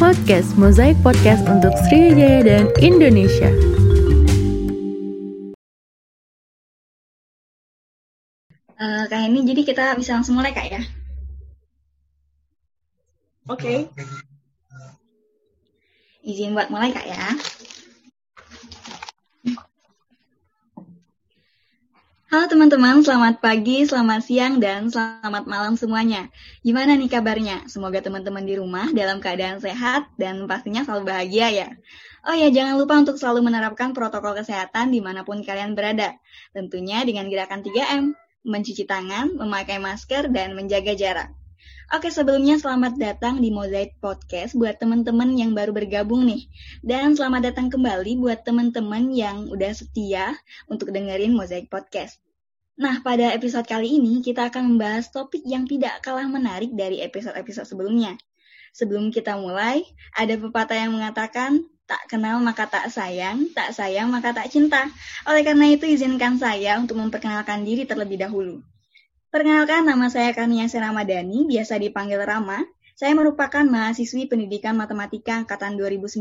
Podcast Mozaik Podcast untuk Sriwijaya dan Indonesia. Uh, Kak ini jadi kita bisa langsung mulai Kak ya? Oke. Okay. Izin buat mulai Kak ya. Halo teman-teman, selamat pagi, selamat siang, dan selamat malam semuanya. Gimana nih kabarnya? Semoga teman-teman di rumah dalam keadaan sehat dan pastinya selalu bahagia ya. Oh ya, jangan lupa untuk selalu menerapkan protokol kesehatan di mana pun kalian berada. Tentunya dengan gerakan 3M, mencuci tangan, memakai masker, dan menjaga jarak. Oke, sebelumnya selamat datang di Mozaik Podcast buat teman-teman yang baru bergabung nih. Dan selamat datang kembali buat teman-teman yang udah setia untuk dengerin Mozaik Podcast. Nah, pada episode kali ini kita akan membahas topik yang tidak kalah menarik dari episode-episode sebelumnya. Sebelum kita mulai, ada pepatah yang mengatakan, tak kenal maka tak sayang, tak sayang maka tak cinta. Oleh karena itu, izinkan saya untuk memperkenalkan diri terlebih dahulu. Perkenalkan, nama saya Kania Seramadani, biasa dipanggil Rama. Saya merupakan mahasiswi pendidikan matematika angkatan 2019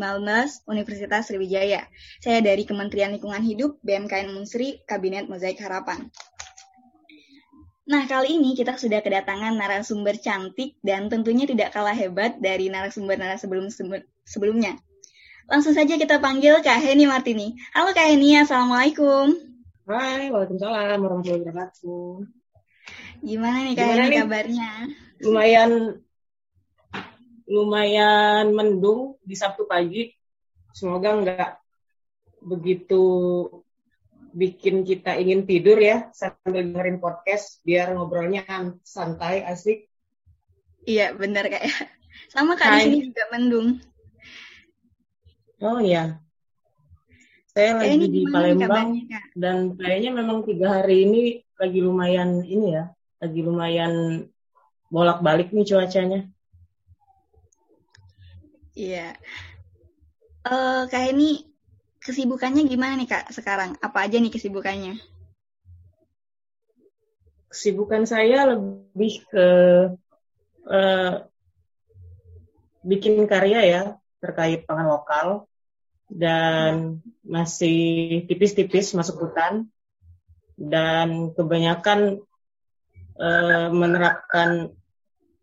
Universitas Sriwijaya. Saya dari Kementerian Lingkungan Hidup, BMKN Munsri, Kabinet Mozaik Harapan. Nah, kali ini kita sudah kedatangan narasumber cantik dan tentunya tidak kalah hebat dari narasumber-narasumber sebelum sebelumnya. Langsung saja kita panggil Kak Heni Martini. Halo Kak Heni, Assalamualaikum. Hai, Waalaikumsalam warahmatullahi wabarakatuh. Gimana nih nih? kabarnya? Lumayan lumayan mendung di Sabtu pagi. Semoga nggak begitu bikin kita ingin tidur ya sambil dengerin podcast biar ngobrolnya santai asik. Iya benar kayak sama kali ini juga mendung. Oh iya. Saya lagi di Palembang dan kayaknya memang tiga hari ini lagi lumayan ini ya lagi lumayan bolak-balik nih cuacanya. Iya. Uh, kayak ini kesibukannya gimana nih kak sekarang? Apa aja nih kesibukannya? Kesibukan saya lebih ke uh, bikin karya ya terkait pangan lokal dan masih tipis-tipis masuk hutan dan kebanyakan uh, menerapkan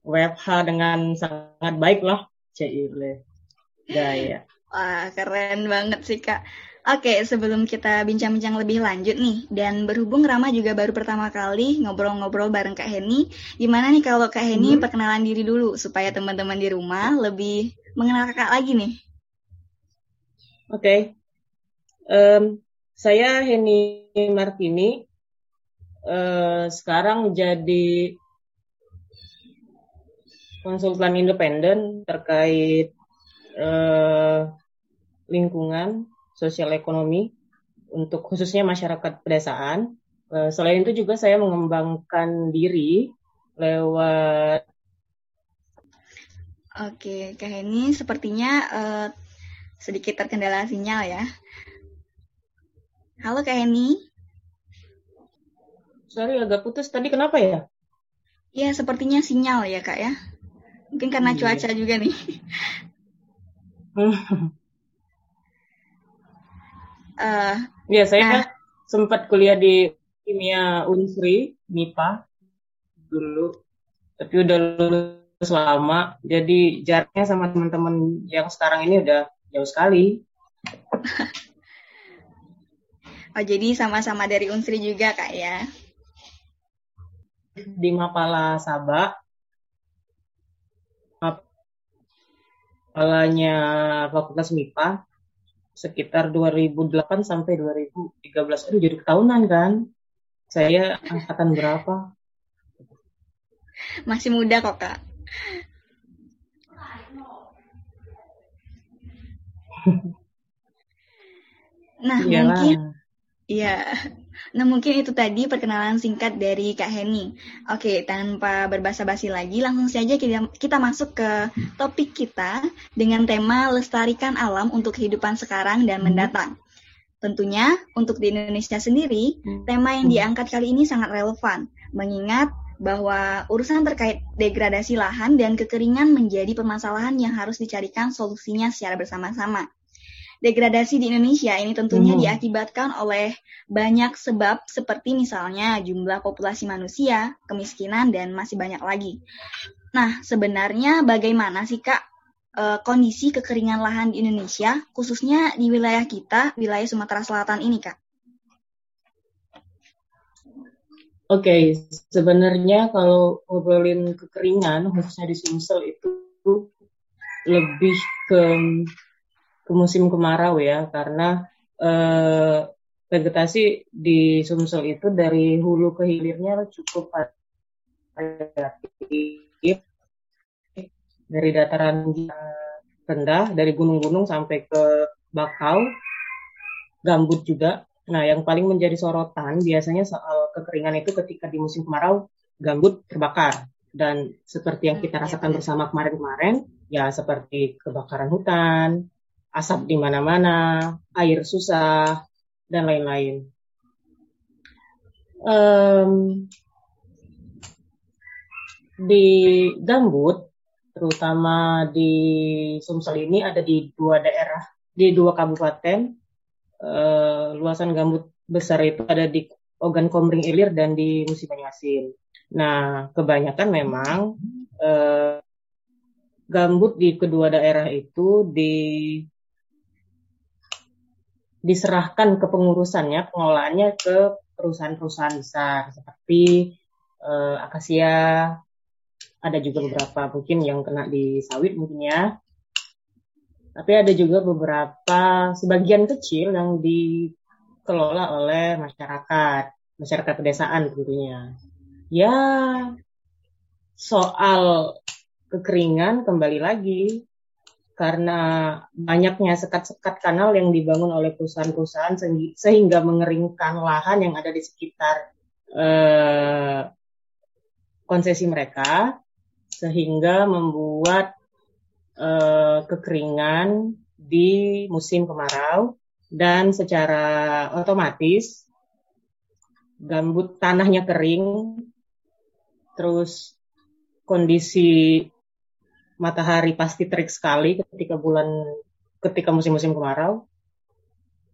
WFH dengan sangat baik lah, Cile. Gaya. Wah, keren banget sih, Kak. Oke, sebelum kita bincang-bincang lebih lanjut nih, dan berhubung Rama juga baru pertama kali ngobrol-ngobrol bareng Kak Heni, gimana nih kalau Kak Heni hmm. perkenalan diri dulu, supaya teman-teman di rumah lebih mengenal Kakak lagi nih? Oke, okay. um, saya Heni Martini, Eh, sekarang jadi konsultan independen terkait uh, lingkungan sosial ekonomi untuk khususnya masyarakat pedesaan. Uh, selain itu juga saya mengembangkan diri lewat Oke, Kak Heni sepertinya uh, sedikit terkendala sinyal ya. Halo Kak Heni. Sorry agak putus. Tadi kenapa ya? Iya, sepertinya sinyal ya, Kak ya. Mungkin karena iya. cuaca juga nih. uh, ya, saya nah, kan sempat kuliah di kimia Unsri, MIPA dulu. Tapi udah lulus lama, jadi jaraknya sama teman-teman yang sekarang ini udah jauh sekali. oh, jadi sama-sama dari Unsri juga, Kak ya? Di Mapala Sabah. Mapalanya Fakultas MIPA sekitar 2008 sampai 2013 itu jadi ketahunan kan. Saya angkatan berapa? Masih muda kok, Kak. nah, Iyalah. mungkin Iya. Nah, mungkin itu tadi perkenalan singkat dari Kak Heni. Oke, tanpa berbasa-basi lagi, langsung saja kita, kita masuk ke topik kita dengan tema lestarikan alam untuk kehidupan sekarang dan hmm. mendatang. Tentunya, untuk di Indonesia sendiri, hmm. tema yang diangkat kali ini sangat relevan, mengingat bahwa urusan terkait degradasi lahan dan kekeringan menjadi permasalahan yang harus dicarikan solusinya secara bersama-sama. Degradasi di Indonesia ini tentunya hmm. diakibatkan oleh banyak sebab seperti misalnya jumlah populasi manusia, kemiskinan, dan masih banyak lagi. Nah, sebenarnya bagaimana sih Kak eh, kondisi kekeringan lahan di Indonesia, khususnya di wilayah kita, wilayah Sumatera Selatan ini Kak? Oke, okay, sebenarnya kalau ngobrolin kekeringan, khususnya di Sumsel itu lebih ke ke musim kemarau ya, karena eh, vegetasi di Sumsel itu dari hulu ke hilirnya cukup variatif, dari dataran rendah, dari gunung-gunung sampai ke bakau, gambut juga, Nah, yang paling menjadi sorotan biasanya soal kekeringan itu ketika di musim kemarau gambut terbakar. Dan seperti yang kita hmm, iya, rasakan bersama kemarin-kemarin, ya seperti kebakaran hutan, asap di mana-mana, air susah, dan lain-lain. Um, di gambut, terutama di Sumsel ini ada di dua daerah, di dua kabupaten, uh, luasan gambut besar itu ada di Ogan Komering Ilir dan di Musi Banyasin. Nah, kebanyakan memang uh, gambut di kedua daerah itu di diserahkan ke pengurusannya, pengelolaannya ke perusahaan-perusahaan besar seperti uh, Akasia, ada juga beberapa mungkin yang kena di sawit mungkin ya. Tapi ada juga beberapa sebagian kecil yang dikelola oleh masyarakat, masyarakat pedesaan tentunya. Ya, soal kekeringan kembali lagi karena banyaknya sekat-sekat kanal yang dibangun oleh perusahaan-perusahaan sehingga mengeringkan lahan yang ada di sekitar eh, konsesi mereka sehingga membuat uh, kekeringan di musim kemarau dan secara otomatis gambut tanahnya kering terus kondisi matahari pasti terik sekali ketika bulan ketika musim-musim kemarau.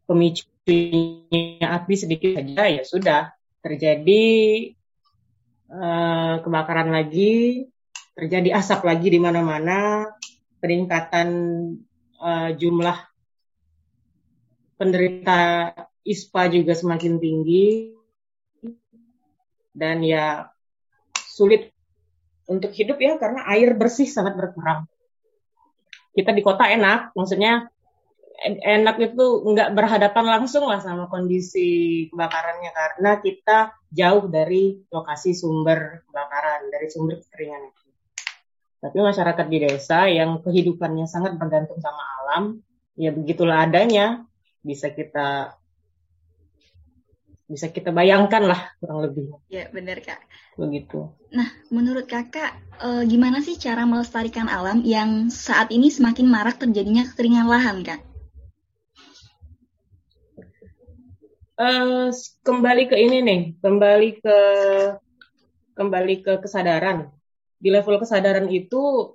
Pemicunya api sedikit saja ya sudah. Terjadi uh, kebakaran lagi terjadi asap lagi di mana-mana peningkatan uh, jumlah penderita ISPA juga semakin tinggi. Dan ya sulit untuk hidup ya karena air bersih sangat berkurang. Kita di kota enak, maksudnya enak itu nggak berhadapan langsung lah sama kondisi kebakarannya karena kita jauh dari lokasi sumber kebakaran, dari sumber kekeringan itu. Tapi masyarakat di desa yang kehidupannya sangat bergantung sama alam, ya begitulah adanya. Bisa kita bisa kita bayangkan lah kurang lebih. Ya benar kak. Begitu. Nah menurut kakak e, gimana sih cara melestarikan alam yang saat ini semakin marak terjadinya kekeringan lahan kak? Uh, kembali ke ini nih, kembali ke kembali ke kesadaran di level kesadaran itu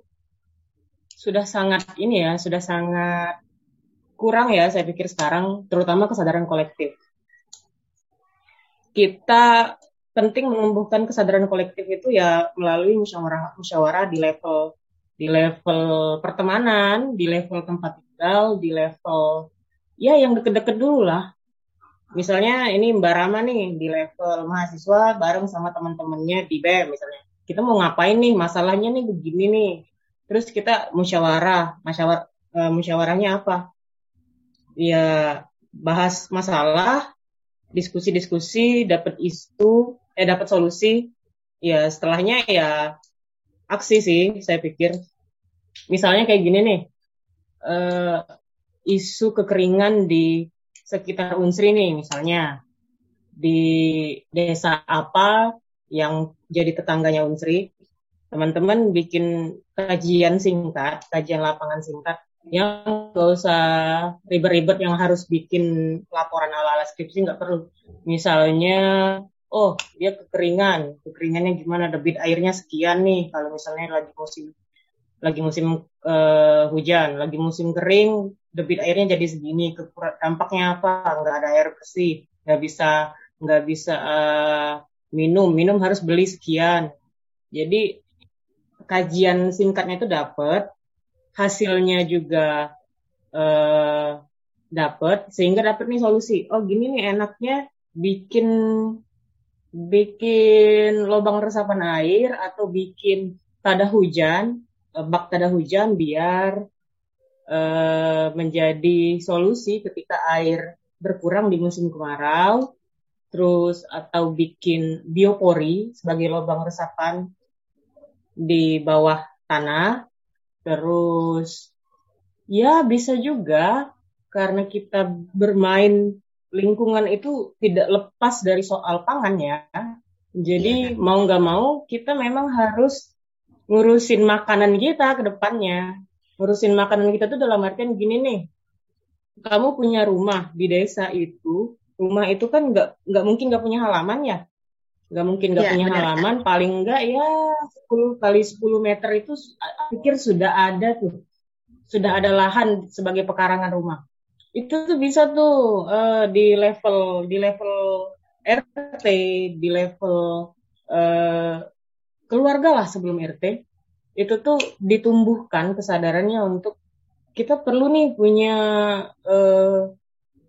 sudah sangat ini ya, sudah sangat kurang ya saya pikir sekarang, terutama kesadaran kolektif. Kita penting menumbuhkan kesadaran kolektif itu ya melalui musyawarah musyawarah di level di level pertemanan, di level tempat tinggal, di level ya yang deket-deket dulu lah. Misalnya ini Mbak Rama nih di level mahasiswa bareng sama teman-temannya di BEM misalnya. Kita mau ngapain nih? Masalahnya nih begini nih. Terus kita musyawarah musyawar uh, musyawarahnya apa? Ya bahas masalah diskusi-diskusi dapat isu eh dapat solusi. Ya setelahnya ya aksi sih saya pikir. Misalnya kayak gini nih uh, isu kekeringan di sekitar Unsri nih misalnya. Di desa apa yang jadi tetangganya Unsri, teman-teman bikin kajian singkat, kajian lapangan singkat yang gak usah ribet-ribet yang harus bikin laporan ala-ala skripsi nggak perlu. Misalnya oh dia kekeringan, kekeringannya gimana, debit airnya sekian nih kalau misalnya lagi musim lagi musim uh, hujan, lagi musim kering, debit airnya jadi segini, dampaknya apa? Nggak ada air bersih, nggak bisa nggak bisa uh, minum, minum harus beli sekian. Jadi kajian singkatnya itu dapat, hasilnya juga uh, dapat, sehingga dapat nih solusi. Oh gini nih enaknya bikin bikin lubang resapan air atau bikin tada hujan Eh, bak tada hujan biar uh, menjadi solusi ketika air berkurang di musim kemarau, terus atau bikin biopori sebagai lubang resapan di bawah tanah, terus ya bisa juga karena kita bermain lingkungan itu tidak lepas dari soal pangan ya. Jadi yeah. mau nggak mau kita memang harus ngurusin makanan kita ke depannya. Ngurusin makanan kita tuh dalam artian gini nih. Kamu punya rumah di desa itu, rumah itu kan nggak nggak mungkin nggak punya halaman ya. Nggak mungkin nggak ya, punya benar. halaman, paling nggak ya 10 kali 10 meter itu pikir sudah ada tuh. Sudah ada lahan sebagai pekarangan rumah. Itu tuh bisa tuh uh, di level di level RT, di level uh, keluarga lah sebelum RT itu tuh ditumbuhkan kesadarannya untuk kita perlu nih punya eh,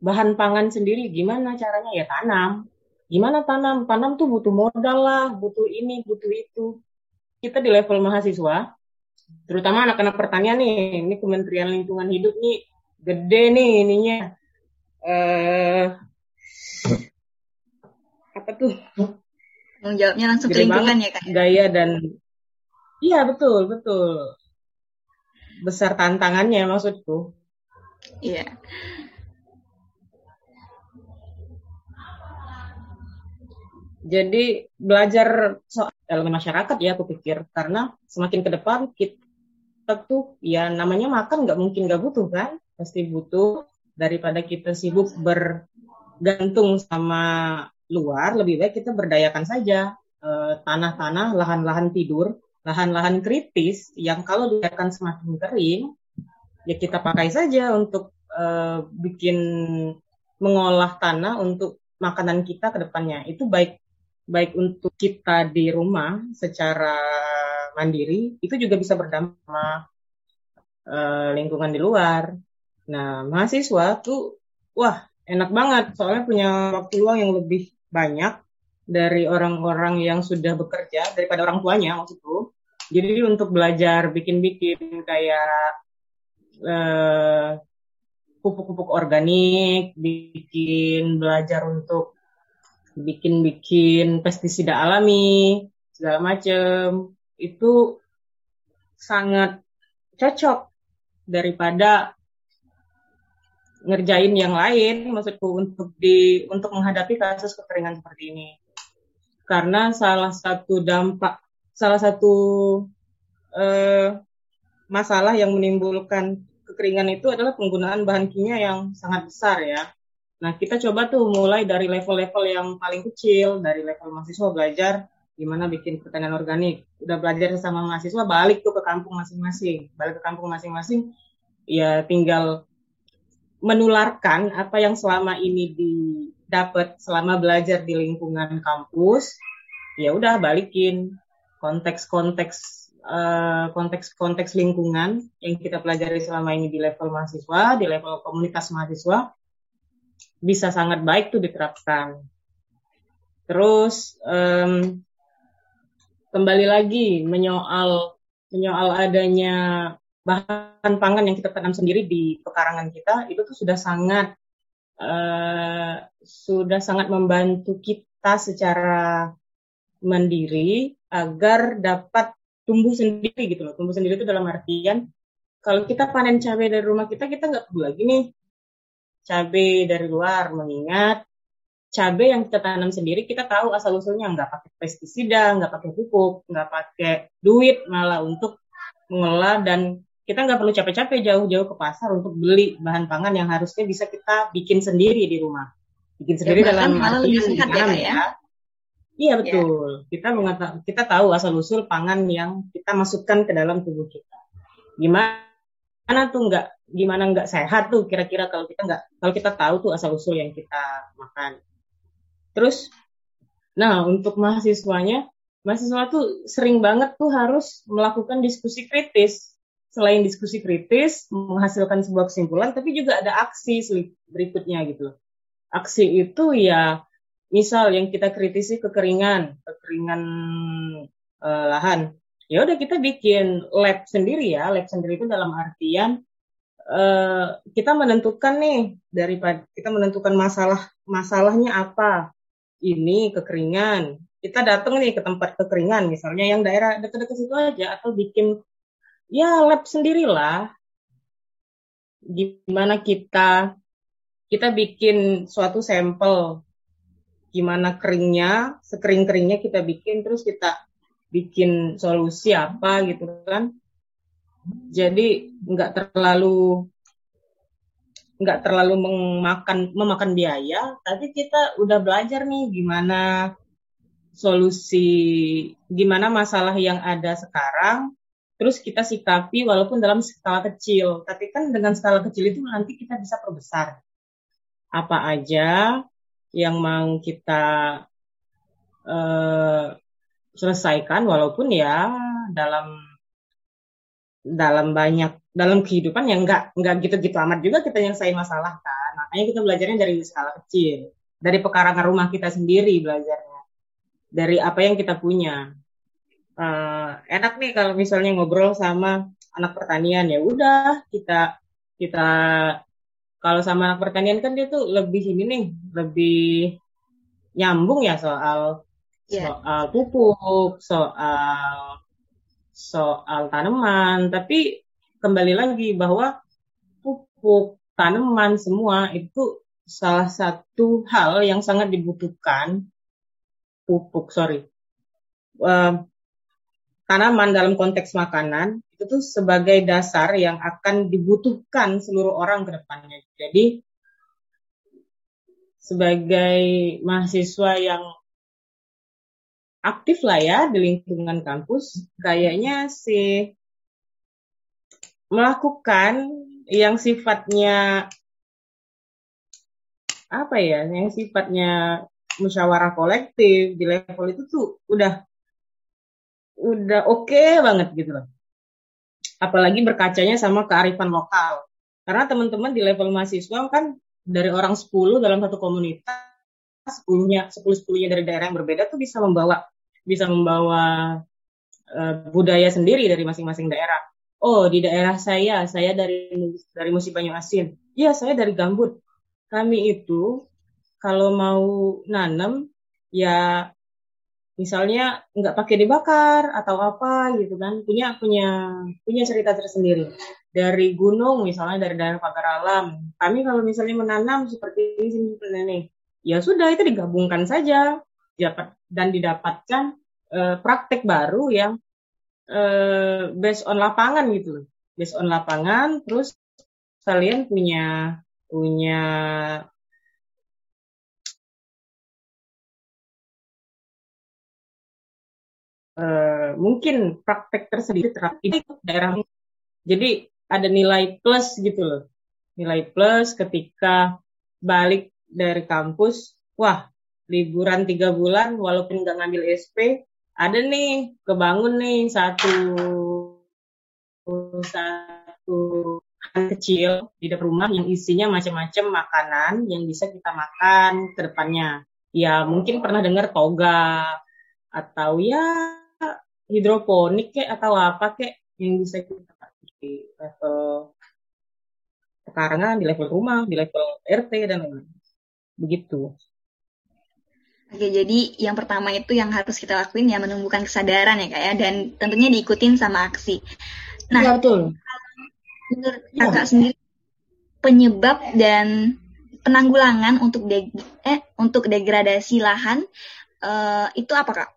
bahan pangan sendiri gimana caranya ya tanam gimana tanam tanam tuh butuh modal lah butuh ini butuh itu kita di level mahasiswa terutama anak-anak pertanian nih ini Kementerian Lingkungan Hidup nih gede nih ininya eh apa tuh Tanggung jawabnya langsung ke lingkungan ya kak? Gaya dan iya betul betul besar tantangannya maksudku. Iya. Jadi belajar soal elemen masyarakat ya aku pikir. Karena semakin ke depan kita tuh ya namanya makan nggak mungkin nggak butuh kan? Pasti butuh daripada kita sibuk bergantung sama luar, lebih baik kita berdayakan saja. Eh, tanah-tanah, lahan-lahan tidur, lahan-lahan kritis yang kalau dibiarkan semakin kering, ya kita pakai saja untuk uh, bikin mengolah tanah untuk makanan kita ke depannya. Itu baik baik untuk kita di rumah secara mandiri, itu juga bisa berdampak sama uh, lingkungan di luar. Nah, mahasiswa tuh wah enak banget soalnya punya waktu luang yang lebih banyak dari orang-orang yang sudah bekerja daripada orang tuanya maksudku. Jadi untuk belajar bikin-bikin kayak eh, pupuk-pupuk organik, bikin belajar untuk bikin-bikin pestisida alami segala macam itu sangat cocok daripada ngerjain yang lain maksudku untuk di untuk menghadapi kasus kekeringan seperti ini. Karena salah satu dampak salah satu eh, masalah yang menimbulkan kekeringan itu adalah penggunaan bahan kimia yang sangat besar ya nah kita coba tuh mulai dari level-level yang paling kecil dari level mahasiswa belajar gimana bikin pertanian organik. Udah belajar sama mahasiswa balik tuh ke kampung masing-masing. Balik ke kampung masing-masing ya tinggal menularkan apa yang selama ini didapat selama belajar di lingkungan kampus ya udah balikin konteks-konteks uh, konteks-konteks lingkungan yang kita pelajari selama ini di level mahasiswa di level komunitas mahasiswa bisa sangat baik tuh diterapkan terus um, kembali lagi menyoal menyoal adanya bahan pangan yang kita tanam sendiri di pekarangan kita itu tuh sudah sangat uh, sudah sangat membantu kita secara mandiri agar dapat tumbuh sendiri gitu loh. Tumbuh sendiri itu dalam artian kalau kita panen cabai dari rumah kita kita nggak perlu lagi nih cabai dari luar mengingat cabai yang kita tanam sendiri kita tahu asal usulnya nggak pakai pestisida, nggak pakai pupuk, nggak pakai duit malah untuk mengelola dan kita nggak perlu capek-capek jauh-jauh ke pasar untuk beli bahan pangan yang harusnya bisa kita bikin sendiri di rumah. Bikin ya, sendiri ya, dalam arti ya, ya. Iya betul. Yeah. Kita mengata kita tahu asal usul pangan yang kita masukkan ke dalam tubuh kita. Gimana tuh nggak gimana nggak sehat tuh kira-kira kalau kita nggak kalau kita tahu tuh asal usul yang kita makan. Terus, nah untuk mahasiswanya, mahasiswa tuh sering banget tuh harus melakukan diskusi kritis. Selain diskusi kritis, menghasilkan sebuah kesimpulan, tapi juga ada aksi berikutnya gitu. Aksi itu ya misal yang kita kritisi kekeringan, kekeringan uh, lahan, ya udah kita bikin lab sendiri ya, lab sendiri itu dalam artian uh, kita menentukan nih daripada kita menentukan masalah masalahnya apa, ini kekeringan, kita datang nih ke tempat kekeringan misalnya yang daerah dekat-dekat situ aja atau bikin ya lab sendirilah gimana kita kita bikin suatu sampel. Gimana keringnya, sekering-keringnya kita bikin, terus kita bikin solusi apa gitu kan. Jadi nggak terlalu nggak terlalu memakan memakan biaya, tapi kita udah belajar nih gimana solusi, gimana masalah yang ada sekarang, terus kita sikapi walaupun dalam skala kecil, tapi kan dengan skala kecil itu nanti kita bisa perbesar. Apa aja yang mau kita uh, selesaikan walaupun ya dalam dalam banyak dalam kehidupan yang enggak enggak gitu-gitu amat juga kita nyelesain masalah kan. Makanya kita belajarnya dari skala kecil. Dari pekarangan rumah kita sendiri belajarnya. Dari apa yang kita punya. Uh, enak nih kalau misalnya ngobrol sama anak pertanian. Ya udah kita kita kalau sama anak pertanian kan dia tuh lebih ini nih, lebih nyambung ya soal yeah. soal pupuk, soal soal tanaman. Tapi kembali lagi bahwa pupuk, tanaman semua itu salah satu hal yang sangat dibutuhkan pupuk, sorry. Uh, tanaman dalam konteks makanan itu tuh sebagai dasar yang akan dibutuhkan seluruh orang ke depannya. Jadi sebagai mahasiswa yang aktif lah ya di lingkungan kampus, kayaknya sih melakukan yang sifatnya apa ya, yang sifatnya musyawarah kolektif di level itu tuh udah udah oke okay banget gitu loh. Apalagi berkacanya sama kearifan lokal. Karena teman-teman di level mahasiswa kan dari orang 10 dalam satu komunitas, 10-nya 10 10 dari daerah yang berbeda tuh bisa membawa bisa membawa uh, budaya sendiri dari masing-masing daerah. Oh, di daerah saya, saya dari dari Musi Banyu Asin. Iya, saya dari Gambut. Kami itu kalau mau nanam ya misalnya nggak pakai dibakar atau apa gitu kan punya punya punya cerita tersendiri dari gunung misalnya dari daerah pagar alam kami kalau misalnya menanam seperti ini seperti ini ya sudah itu digabungkan saja. Dan didapatkan uh, praktek baru yang uh, based on lapangan gitu loh. Based on lapangan terus kalian punya punya uh, mungkin praktek tersendiri terap ini daerah. Jadi ada nilai plus gitu loh. Nilai plus ketika balik dari kampus wah liburan tiga bulan walaupun nggak ngambil SP ada nih kebangun nih satu satu kecil di depan rumah yang isinya macam-macam makanan yang bisa kita makan ke depannya. Ya mungkin pernah dengar toga atau ya hidroponik kek atau apa kek yang bisa kita di level pekarangan, di level rumah, di level RT dan lain-lain. Begitu. Oke, jadi yang pertama itu yang harus kita lakuin ya menumbuhkan kesadaran ya kak ya, dan tentunya diikutin sama aksi. Nah, ya, betul. menurut ya. kakak sendiri penyebab dan penanggulangan untuk de eh untuk degradasi lahan uh, itu apa kak?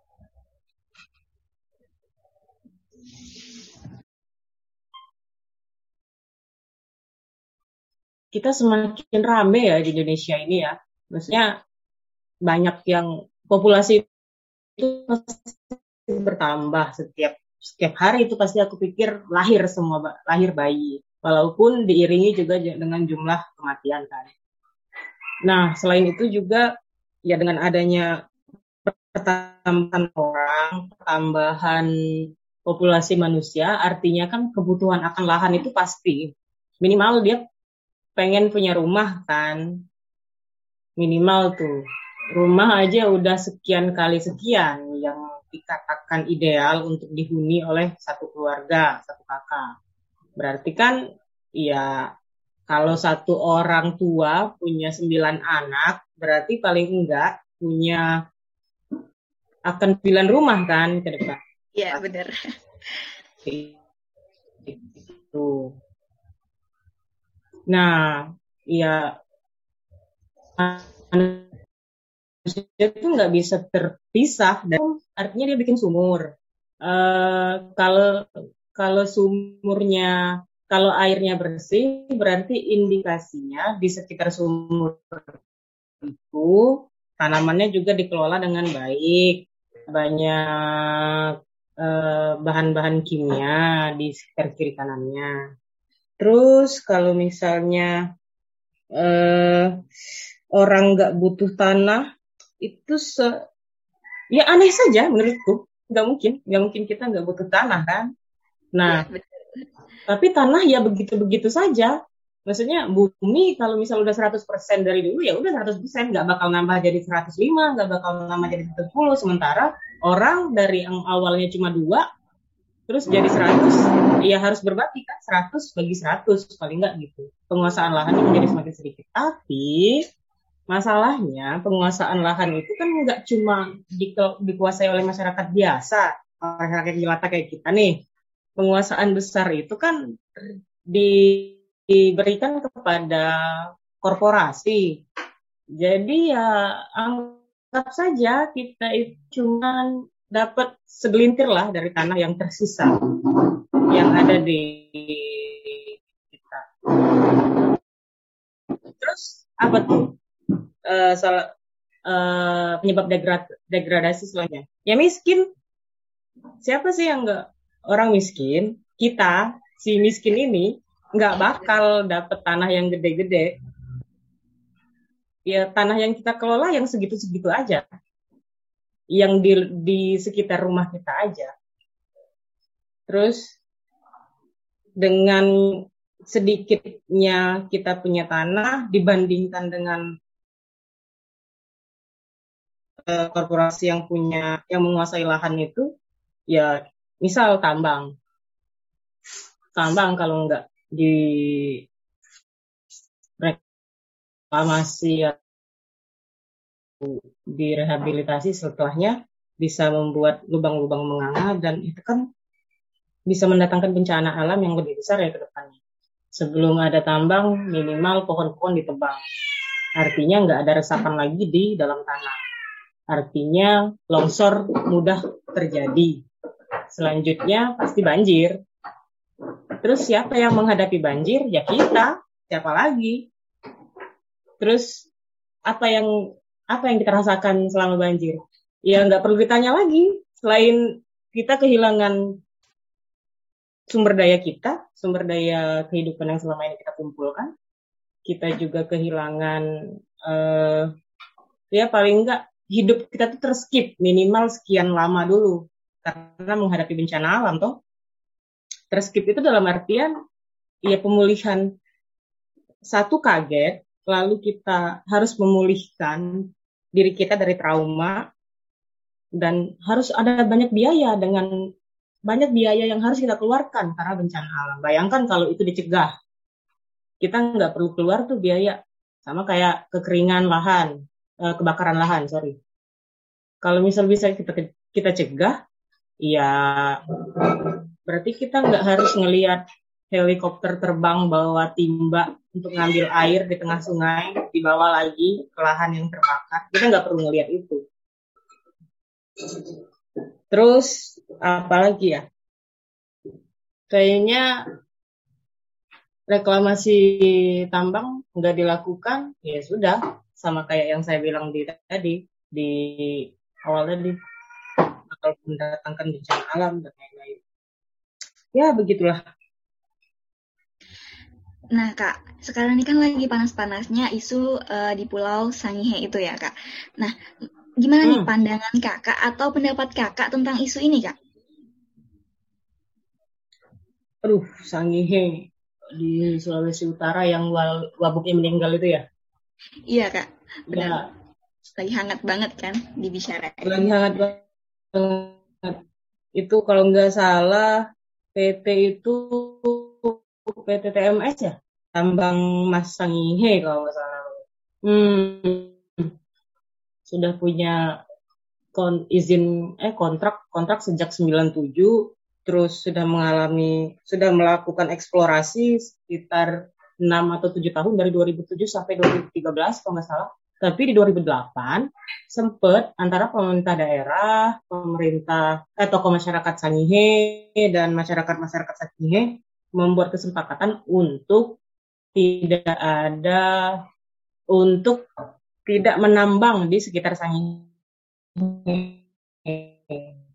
kita semakin rame ya di Indonesia ini ya. Maksudnya banyak yang populasi itu bertambah setiap setiap hari itu pasti aku pikir lahir semua lahir bayi. Walaupun diiringi juga dengan jumlah kematian kan. Nah selain itu juga ya dengan adanya pertambahan orang, pertambahan populasi manusia, artinya kan kebutuhan akan lahan itu pasti. Minimal dia pengen punya rumah kan minimal tuh. Rumah aja udah sekian kali sekian yang dikatakan ideal untuk dihuni oleh satu keluarga satu kakak. Berarti kan ya kalau satu orang tua punya sembilan anak berarti paling enggak punya akan sembilan rumah kan ke depan. Iya benar. Itu nah ya manusia itu nggak bisa terpisah dan artinya dia bikin sumur. Uh, kalau kalau sumurnya kalau airnya bersih berarti indikasinya di sekitar sumur itu tanamannya juga dikelola dengan baik banyak uh, bahan-bahan kimia di sekitar kiri kanannya. Terus kalau misalnya uh, orang nggak butuh tanah itu se ya aneh saja menurutku. Nggak mungkin. Nggak mungkin kita nggak butuh tanah kan? Nah ya, tapi tanah ya begitu begitu saja. Maksudnya bumi kalau misal udah 100% dari dulu ya udah 100% nggak bakal nambah jadi 105 nggak bakal nambah jadi 110 sementara orang dari yang awalnya cuma dua terus jadi 100 ya harus berbagi kan? 100 bagi 100 paling nggak gitu. Penguasaan lahan menjadi semakin sedikit. Tapi Masalahnya penguasaan lahan itu kan nggak cuma di, dikuasai oleh masyarakat biasa, masyarakat jelata kayak kita nih. Penguasaan besar itu kan di, diberikan kepada korporasi. Jadi ya anggap saja kita itu cuma dapat segelintir lah dari tanah yang tersisa yang ada di kita. Terus apa tuh? Uh, salah uh, penyebab degrad degradasi selanjutnya. Ya miskin. Siapa sih yang nggak orang miskin? Kita si miskin ini nggak bakal dapet tanah yang gede-gede. Ya tanah yang kita kelola yang segitu-segitu aja. Yang di, di sekitar rumah kita aja. Terus dengan sedikitnya kita punya tanah dibandingkan dengan Eh, korporasi yang punya yang menguasai lahan itu ya misal tambang tambang kalau nggak di reklamasi ya direhabilitasi setelahnya bisa membuat lubang-lubang menganga dan itu kan bisa mendatangkan bencana alam yang lebih besar ya ke depannya. Sebelum ada tambang, minimal pohon-pohon ditebang. Artinya nggak ada resapan lagi di dalam tanah. Artinya longsor mudah terjadi. Selanjutnya pasti banjir. Terus siapa yang menghadapi banjir? Ya kita. Siapa lagi? Terus apa yang apa yang kita rasakan selama banjir? Ya nggak perlu ditanya lagi. Selain kita kehilangan sumber daya kita, sumber daya kehidupan yang selama ini kita kumpulkan, kita juga kehilangan uh, ya paling enggak hidup kita tuh terskip minimal sekian lama dulu karena menghadapi bencana alam toh terskip itu dalam artian ya pemulihan satu kaget lalu kita harus memulihkan diri kita dari trauma dan harus ada banyak biaya dengan banyak biaya yang harus kita keluarkan karena bencana alam. Bayangkan kalau itu dicegah, kita nggak perlu keluar tuh biaya. Sama kayak kekeringan lahan, uh, kebakaran lahan, sorry. Kalau misal bisa kita kita cegah, ya berarti kita nggak harus ngelihat helikopter terbang bawa timba untuk ngambil air di tengah sungai, dibawa lagi ke lahan yang terbakar. Kita nggak perlu ngelihat itu. Terus apa lagi ya? Kayaknya reklamasi tambang nggak dilakukan, ya sudah sama kayak yang saya bilang di tadi di awal tadi bakal mendatangkan bencana alam dan lain-lain. Ya begitulah. Nah kak, sekarang ini kan lagi panas-panasnya isu uh, di Pulau Sangihe itu ya kak. Nah, gimana hmm. nih pandangan kakak atau pendapat kakak tentang isu ini kak? Aduh, Sangihe di Sulawesi Utara yang wabuknya meninggal itu ya? Iya kak, benar. Ya. Lagi hangat banget kan dibicarain. Lagi hangat banget. Itu kalau nggak salah PT itu PT TMS ya? Tambang Mas Sangihe kalau nggak salah. Hmm. Sudah punya kon, izin eh kontrak kontrak sejak 97 terus sudah mengalami sudah melakukan eksplorasi sekitar 6 atau 7 tahun dari 2007 sampai 2013 kalau nggak salah. Tapi di 2008 sempat antara pemerintah daerah, pemerintah eh, tokoh masyarakat Sangihe dan masyarakat-masyarakat Sangihe membuat kesepakatan untuk tidak ada untuk tidak menambang di sekitar Sangihe.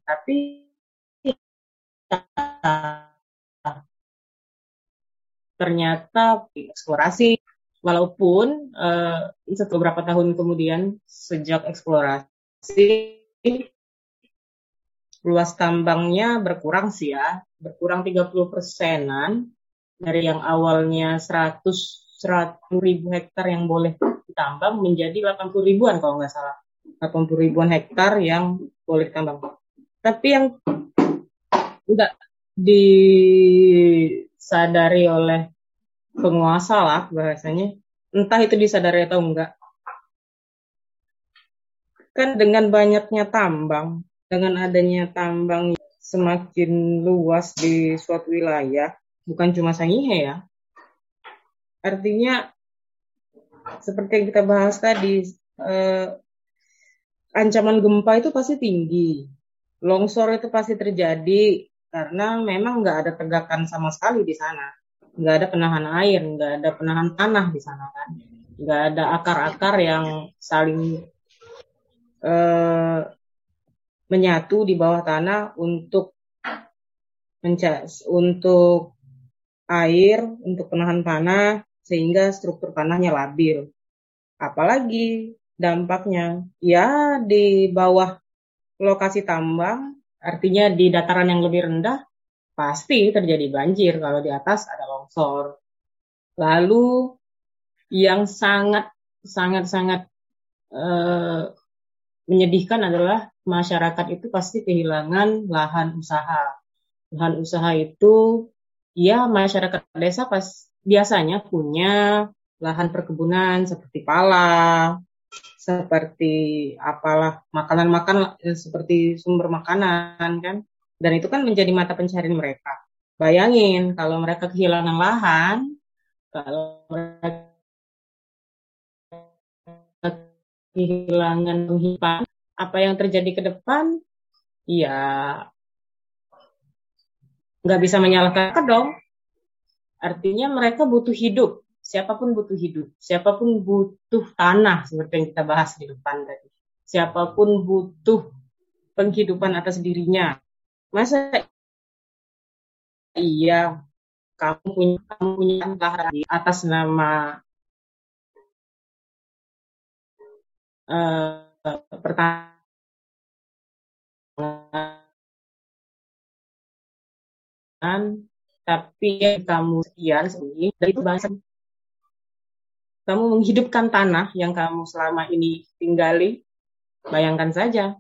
Tapi ternyata eksplorasi walaupun uh, beberapa tahun kemudian sejak eksplorasi luas tambangnya berkurang sih ya berkurang 30 persenan dari yang awalnya 100 100 ribu hektar yang boleh ditambang menjadi 80 ribuan kalau nggak salah. 80 ribuan hektar yang boleh ditambang. Tapi yang enggak disadari oleh penguasa lah bahasanya. Entah itu disadari atau enggak. Kan dengan banyaknya tambang, dengan adanya tambang semakin luas di suatu wilayah, bukan cuma Sangihe ya. Artinya seperti yang kita bahas tadi, eh, ancaman gempa itu pasti tinggi, longsor itu pasti terjadi, karena memang nggak ada tegakan sama sekali di sana. Nggak ada penahan air nggak ada penahan tanah di sana kan. Nggak ada akar-akar yang saling uh, menyatu di bawah tanah untuk untuk air untuk penahan tanah sehingga struktur tanahnya labil. Apalagi dampaknya. Ya di bawah lokasi tambang Artinya di dataran yang lebih rendah pasti terjadi banjir kalau di atas ada longsor. Lalu yang sangat sangat sangat uh, menyedihkan adalah masyarakat itu pasti kehilangan lahan usaha. Lahan usaha itu ya masyarakat desa pas biasanya punya lahan perkebunan seperti pala, seperti apalah makanan-makan eh, seperti sumber makanan kan? Dan itu kan menjadi mata pencarian mereka. Bayangin kalau mereka kehilangan lahan kalau mereka kehilangan penghidupan apa yang terjadi ke depan? Ya nggak bisa menyalahkan dong. Artinya mereka butuh hidup siapa pun butuh hidup, siapa pun butuh tanah seperti yang kita bahas di depan tadi. Siapa pun butuh penghidupan atas dirinya. Masa iya kamu punya kamu punya lahan di atas nama uh, pertanyaan tapi kamu sekian sendiri dari bahasa kamu menghidupkan tanah yang kamu selama ini tinggali, bayangkan saja,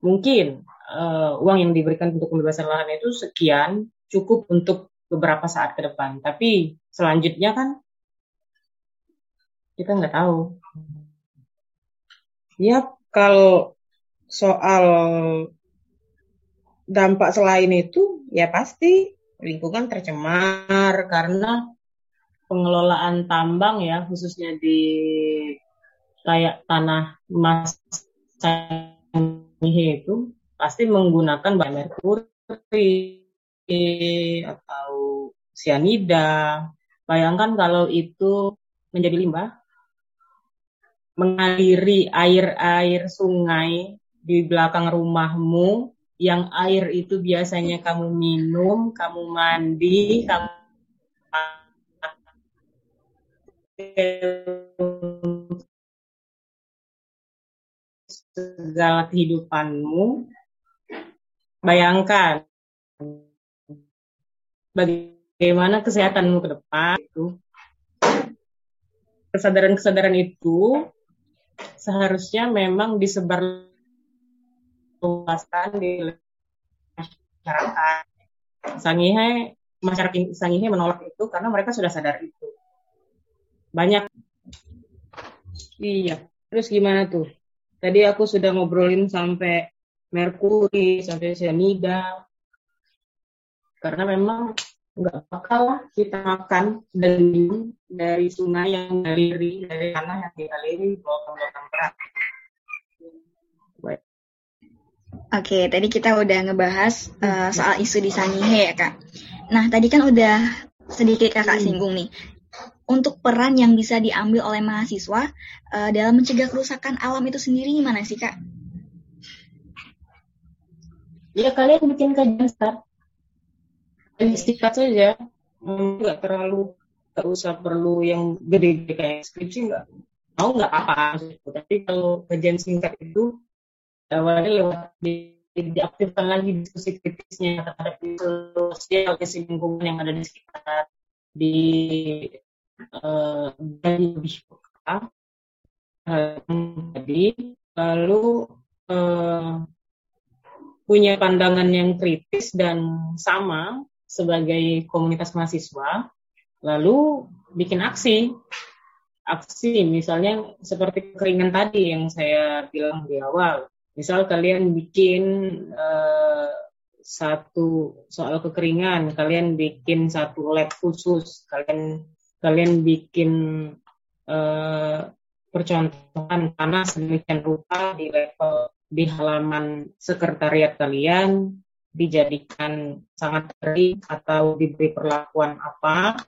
mungkin uh, uang yang diberikan untuk pembebasan lahan itu sekian cukup untuk beberapa saat ke depan. Tapi selanjutnya kan kita nggak tahu. Ya, kalau soal dampak selain itu, ya pasti lingkungan tercemar karena pengelolaan tambang ya khususnya di kayak tanah emas itu pasti menggunakan bahan merkuri atau sianida. Bayangkan kalau itu menjadi limbah mengaliri air-air sungai di belakang rumahmu yang air itu biasanya kamu minum, kamu mandi, kamu segala kehidupanmu, bayangkan bagaimana kesehatanmu ke depan itu kesadaran-kesadaran itu seharusnya memang disebar luaskan di masyarakat. Sangihe masyarakat Sangihe menolak itu karena mereka sudah sadar itu. Banyak. Iya. Terus gimana tuh? Tadi aku sudah ngobrolin sampai merkuri, sampai cyanida. Karena memang nggak bakal kita makan dari dari sungai yang dari dari tanah yang kita lirik bawa ke Oke, tadi kita udah ngebahas uh, soal isu di Sangihe ya kak. Nah tadi kan udah sedikit kakak hmm. singgung nih. Untuk peran yang bisa diambil oleh mahasiswa uh, dalam mencegah kerusakan alam itu sendiri gimana sih kak? Ya kalian bikin kajian start. Istikat saja, nggak terlalu nggak usah perlu yang gede-gede kayak skripsi nggak mau nggak apa-apa tapi kalau kajian singkat itu awalnya lewat di, diaktifkan lagi diskusi kritisnya terhadap isu sosial isu lingkungan yang ada di sekitar di uh, lebih peka tadi lalu uh, punya pandangan yang kritis dan sama sebagai komunitas mahasiswa lalu bikin aksi. Aksi misalnya seperti keringan tadi yang saya bilang di awal. Misal kalian bikin uh, satu soal kekeringan, kalian bikin satu lab khusus, kalian kalian bikin uh, percontohan tanah sedemikian rupa di level di halaman sekretariat kalian dijadikan sangat kering atau diberi perlakuan apa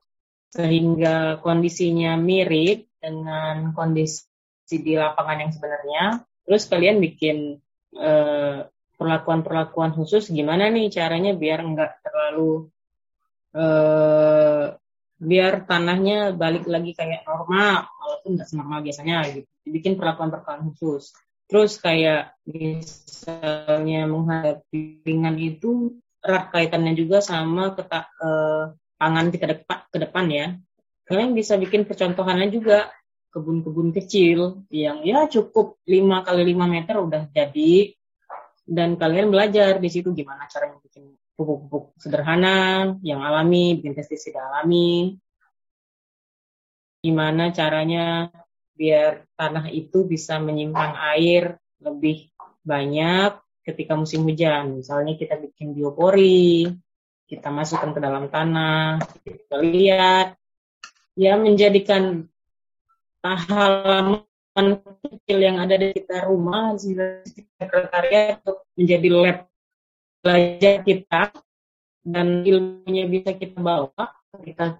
sehingga kondisinya mirip dengan kondisi di lapangan yang sebenarnya. Terus kalian bikin eh, perlakuan-perlakuan khusus gimana nih caranya biar nggak terlalu uh, biar tanahnya balik lagi kayak normal walaupun nggak senormal biasanya gitu. Bikin perlakuan-perlakuan khusus. Terus kayak misalnya menghadapi ringan itu erat kaitannya juga sama ketak uh, pangan kita depan, ke depan ya. Kalian bisa bikin percontohannya juga kebun-kebun kecil yang ya cukup 5 kali 5 meter udah jadi dan kalian belajar di situ gimana caranya bikin pupuk-pupuk sederhana yang alami, bikin pestisida alami, gimana caranya biar tanah itu bisa menyimpan air lebih banyak ketika musim hujan. Misalnya kita bikin biopori, kita masukkan ke dalam tanah, kita lihat, ya menjadikan halaman kecil yang ada di sekitar rumah, di sekitar sekretariat menjadi lab belajar kita dan ilmunya bisa kita bawa ketika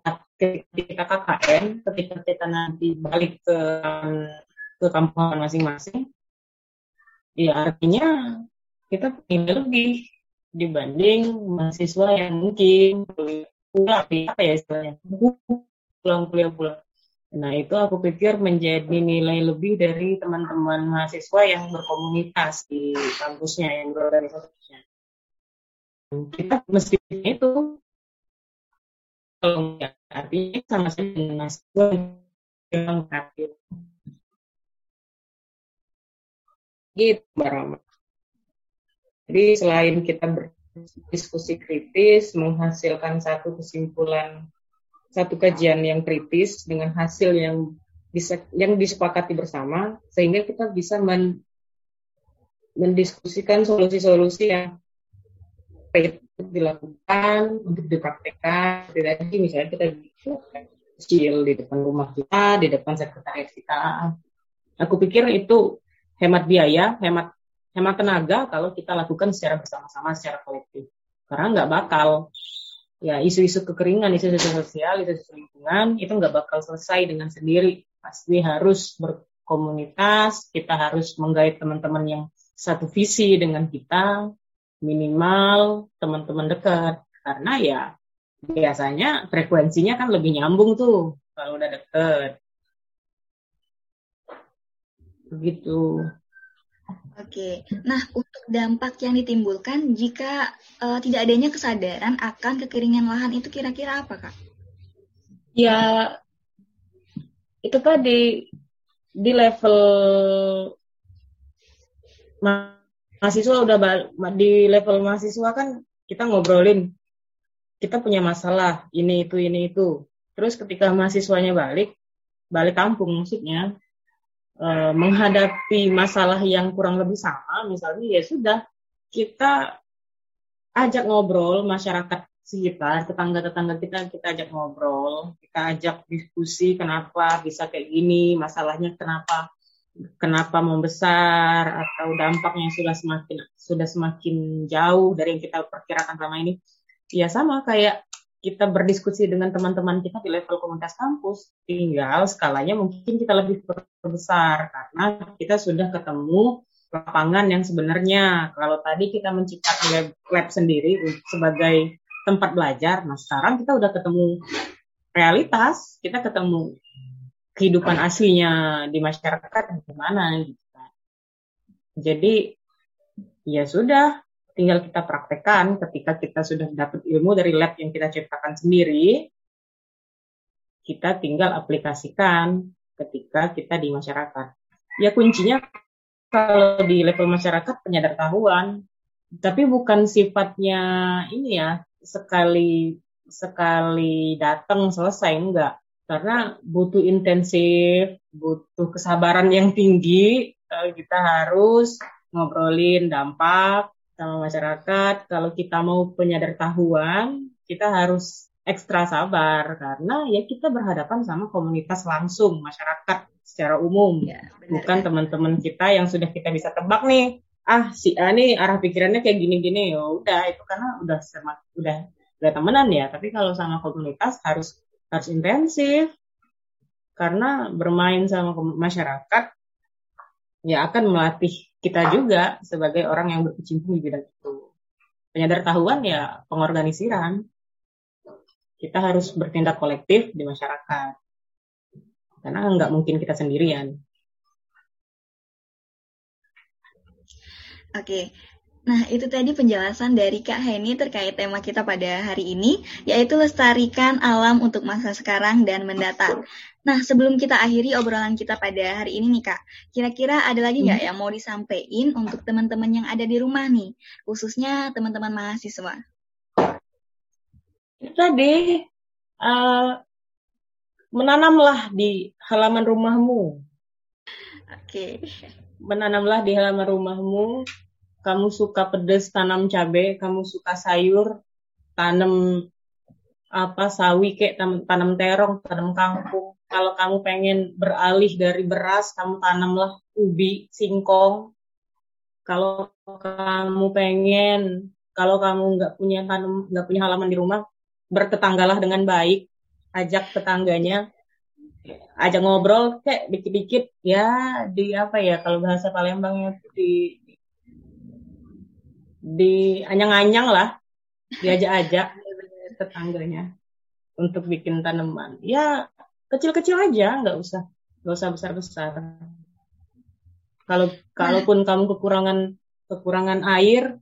kita KKN, ketika kita nanti balik ke ke kampung masing-masing, ya artinya kita punya lebih dibanding mahasiswa yang mungkin pulang apa ya istilahnya? Pulang kuliah pulang Nah, itu aku pikir menjadi nilai lebih dari teman-teman mahasiswa yang berkomunitas di kampusnya, yang berorganisasinya. Kita mesti itu kalau nggak artinya sama saja dengan mahasiswa yang aktif. Gitu, Mbak Jadi selain kita berdiskusi kritis, menghasilkan satu kesimpulan satu kajian yang kritis dengan hasil yang bisa yang disepakati bersama sehingga kita bisa men, mendiskusikan solusi-solusi yang dilakukan untuk dipraktekkan. Lagi misalnya kita kecil di depan rumah kita di depan sekretariat kita. Aku pikir itu hemat biaya hemat hemat tenaga kalau kita lakukan secara bersama-sama secara kolektif. Karena nggak bakal ya isu-isu kekeringan, isu-isu sosial, isu-isu lingkungan itu nggak bakal selesai dengan sendiri. Pasti harus berkomunitas, kita harus menggait teman-teman yang satu visi dengan kita, minimal teman-teman dekat. Karena ya biasanya frekuensinya kan lebih nyambung tuh kalau udah deket. Begitu. Oke, nah untuk dampak yang ditimbulkan jika uh, tidak adanya kesadaran akan kekeringan lahan itu kira-kira apa, Kak? Ya, itu tadi di level mahasiswa udah di level mahasiswa kan kita ngobrolin kita punya masalah ini itu ini itu. Terus ketika mahasiswanya balik balik kampung maksudnya eh, menghadapi masalah yang kurang lebih sama misalnya ya sudah kita ajak ngobrol masyarakat sekitar tetangga-tetangga kita kita ajak ngobrol kita ajak diskusi kenapa bisa kayak gini masalahnya kenapa kenapa membesar atau dampaknya sudah semakin sudah semakin jauh dari yang kita perkirakan selama ini. Ya sama kayak kita berdiskusi dengan teman-teman kita di level komunitas kampus tinggal skalanya mungkin kita lebih besar karena kita sudah ketemu lapangan yang sebenarnya. Kalau tadi kita menciptakan lab, lab sendiri sebagai tempat belajar nah sekarang kita udah ketemu realitas kita ketemu kehidupan aslinya di masyarakat gimana gitu kan. Jadi ya sudah tinggal kita praktekkan ketika kita sudah dapat ilmu dari lab yang kita ciptakan sendiri kita tinggal aplikasikan ketika kita di masyarakat. Ya kuncinya kalau di level masyarakat penyadar tahuan, tapi bukan sifatnya ini ya sekali sekali datang selesai enggak karena butuh intensif, butuh kesabaran yang tinggi. Eh, kita harus ngobrolin dampak sama masyarakat. Kalau kita mau penyadar tahuan, kita harus ekstra sabar karena ya kita berhadapan sama komunitas langsung masyarakat secara umum, ya, bukan teman-teman kita yang sudah kita bisa tebak nih. Ah si A nih arah pikirannya kayak gini-gini ya udah itu karena udah semak, udah udah temenan ya. Tapi kalau sama komunitas harus harus intensif karena bermain sama masyarakat ya akan melatih kita juga sebagai orang yang berkecimpung di bidang itu. Penyadar tahuan ya pengorganisiran. Kita harus bertindak kolektif di masyarakat. Karena nggak mungkin kita sendirian. Oke, Nah, itu tadi penjelasan dari Kak Heni terkait tema kita pada hari ini, yaitu lestarikan alam untuk masa sekarang dan mendatang. Nah, sebelum kita akhiri obrolan kita pada hari ini nih Kak, kira-kira ada lagi nggak hmm. yang mau disampaikan untuk teman-teman yang ada di rumah nih, khususnya teman-teman mahasiswa? Tadi, uh, menanamlah di halaman rumahmu. Oke. Okay. Menanamlah di halaman rumahmu kamu suka pedas tanam cabai, kamu suka sayur tanam apa sawi kayak tanam, tanam terong, tanam kangkung. Kalau kamu pengen beralih dari beras, kamu tanamlah ubi, singkong. Kalau kamu pengen, kalau kamu nggak punya tanam, nggak punya halaman di rumah, bertetanggalah dengan baik, ajak tetangganya, ajak ngobrol, kayak dikit-dikit ya di apa ya kalau bahasa Palembangnya di di anyang-anyang lah. Diajak-ajak tetangganya untuk bikin tanaman. Ya kecil-kecil aja nggak usah. Nggak usah besar-besar. Kalau kalaupun kamu kekurangan kekurangan air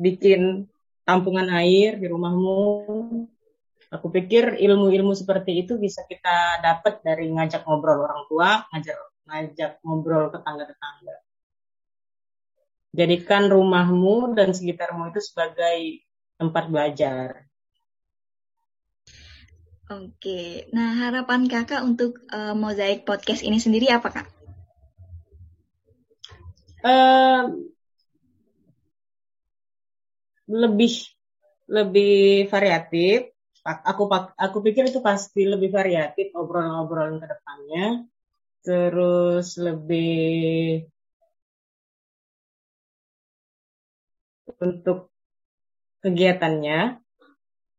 bikin tampungan air di rumahmu aku pikir ilmu-ilmu seperti itu bisa kita dapat dari ngajak ngobrol orang tua ngajak ngajak ngobrol tetangga-tetangga Jadikan rumahmu dan sekitarmu itu sebagai tempat belajar. Oke, nah harapan kakak untuk uh, mozaik podcast ini sendiri apa kak? Uh, lebih lebih variatif. Aku aku pikir itu pasti lebih variatif obrolan-obrolan ke depannya. Terus lebih untuk kegiatannya.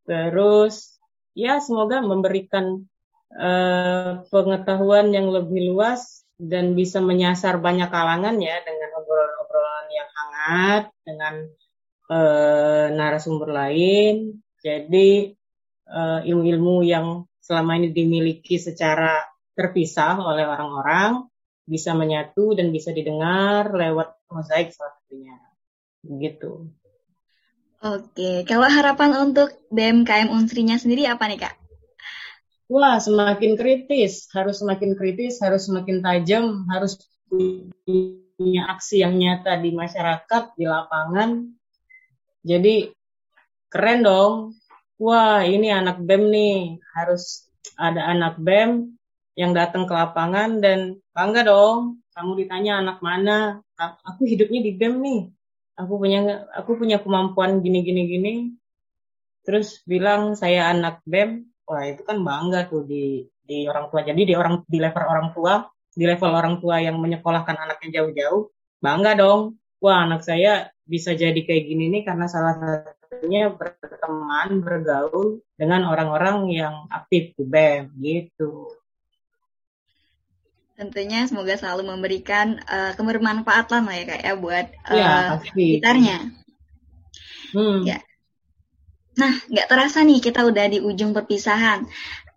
Terus ya semoga memberikan uh, pengetahuan yang lebih luas dan bisa menyasar banyak kalangan ya dengan obrolan-obrolan yang hangat, dengan uh, narasumber lain. Jadi ilmu-ilmu uh, yang selama ini dimiliki secara terpisah oleh orang-orang bisa menyatu dan bisa didengar lewat mozaik salah satunya. Begitu. Oke, kalau harapan untuk BMKM Unsrinya sendiri apa nih Kak? Wah, semakin kritis, harus semakin kritis, harus semakin tajam, harus punya aksi yang nyata di masyarakat, di lapangan. Jadi keren dong. Wah, ini anak BEM nih, harus ada anak BEM yang datang ke lapangan dan bangga dong. Kamu ditanya anak mana? Aku hidupnya di BEM nih. Aku punya aku punya kemampuan gini gini gini. Terus bilang saya anak BEM, wah itu kan bangga tuh di di orang tua. Jadi di orang di level orang tua di level orang tua yang menyekolahkan anaknya jauh-jauh bangga dong. Wah anak saya bisa jadi kayak gini nih karena salah satunya berteman bergaul dengan orang-orang yang aktif di BEM gitu tentunya semoga selalu memberikan uh, kebermanfaatan lah ya kak ya buat uh, ya, gitarnya hmm. ya Nah, nggak terasa nih kita udah di ujung perpisahan.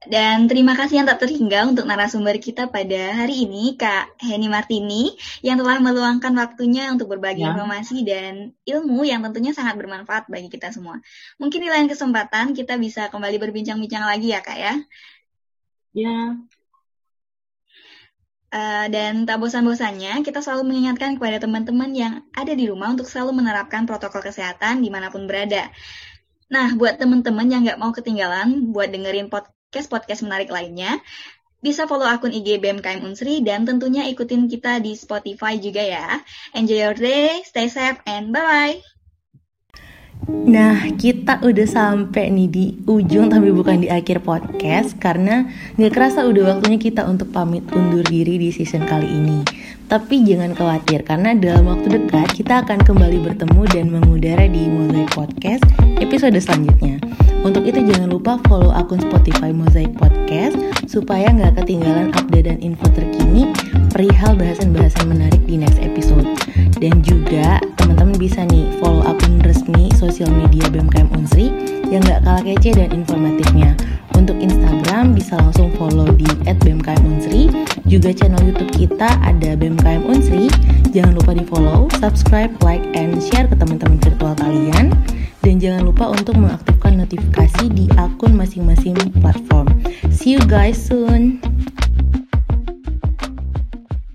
Dan terima kasih yang tak terhingga untuk narasumber kita pada hari ini, Kak Heni Martini, yang telah meluangkan waktunya untuk berbagi ya. informasi dan ilmu yang tentunya sangat bermanfaat bagi kita semua. Mungkin di lain kesempatan kita bisa kembali berbincang-bincang lagi ya, Kak ya. Ya. Uh, dan tak bosan-bosannya, kita selalu mengingatkan kepada teman-teman yang ada di rumah untuk selalu menerapkan protokol kesehatan di mana pun berada. Nah, buat teman-teman yang nggak mau ketinggalan buat dengerin podcast-podcast menarik lainnya, bisa follow akun IG BMKM Unsri dan tentunya ikutin kita di Spotify juga ya. Enjoy your day, stay safe, and bye-bye. Nah, kita udah sampai nih di ujung tapi bukan di akhir podcast karena nggak kerasa udah waktunya kita untuk pamit undur diri di season kali ini. Tapi jangan khawatir karena dalam waktu dekat kita akan kembali bertemu dan mengudara di Mozaik Podcast episode selanjutnya. Untuk itu jangan lupa follow akun Spotify Mozaik Podcast supaya nggak ketinggalan update dan info terkini perihal bahasan-bahasan menarik di next episode. Dan juga teman-teman bisa nih follow akun resmi sosial media BMKM Unsri yang nggak kalah kece dan informatifnya. Untuk Instagram bisa langsung follow di @bmkmunsri. Juga channel YouTube kita ada BMKM Unsri. Jangan lupa di follow, subscribe, like, and share ke teman-teman virtual kalian. Dan jangan lupa untuk mengaktifkan notifikasi di akun masing-masing platform. See you guys soon.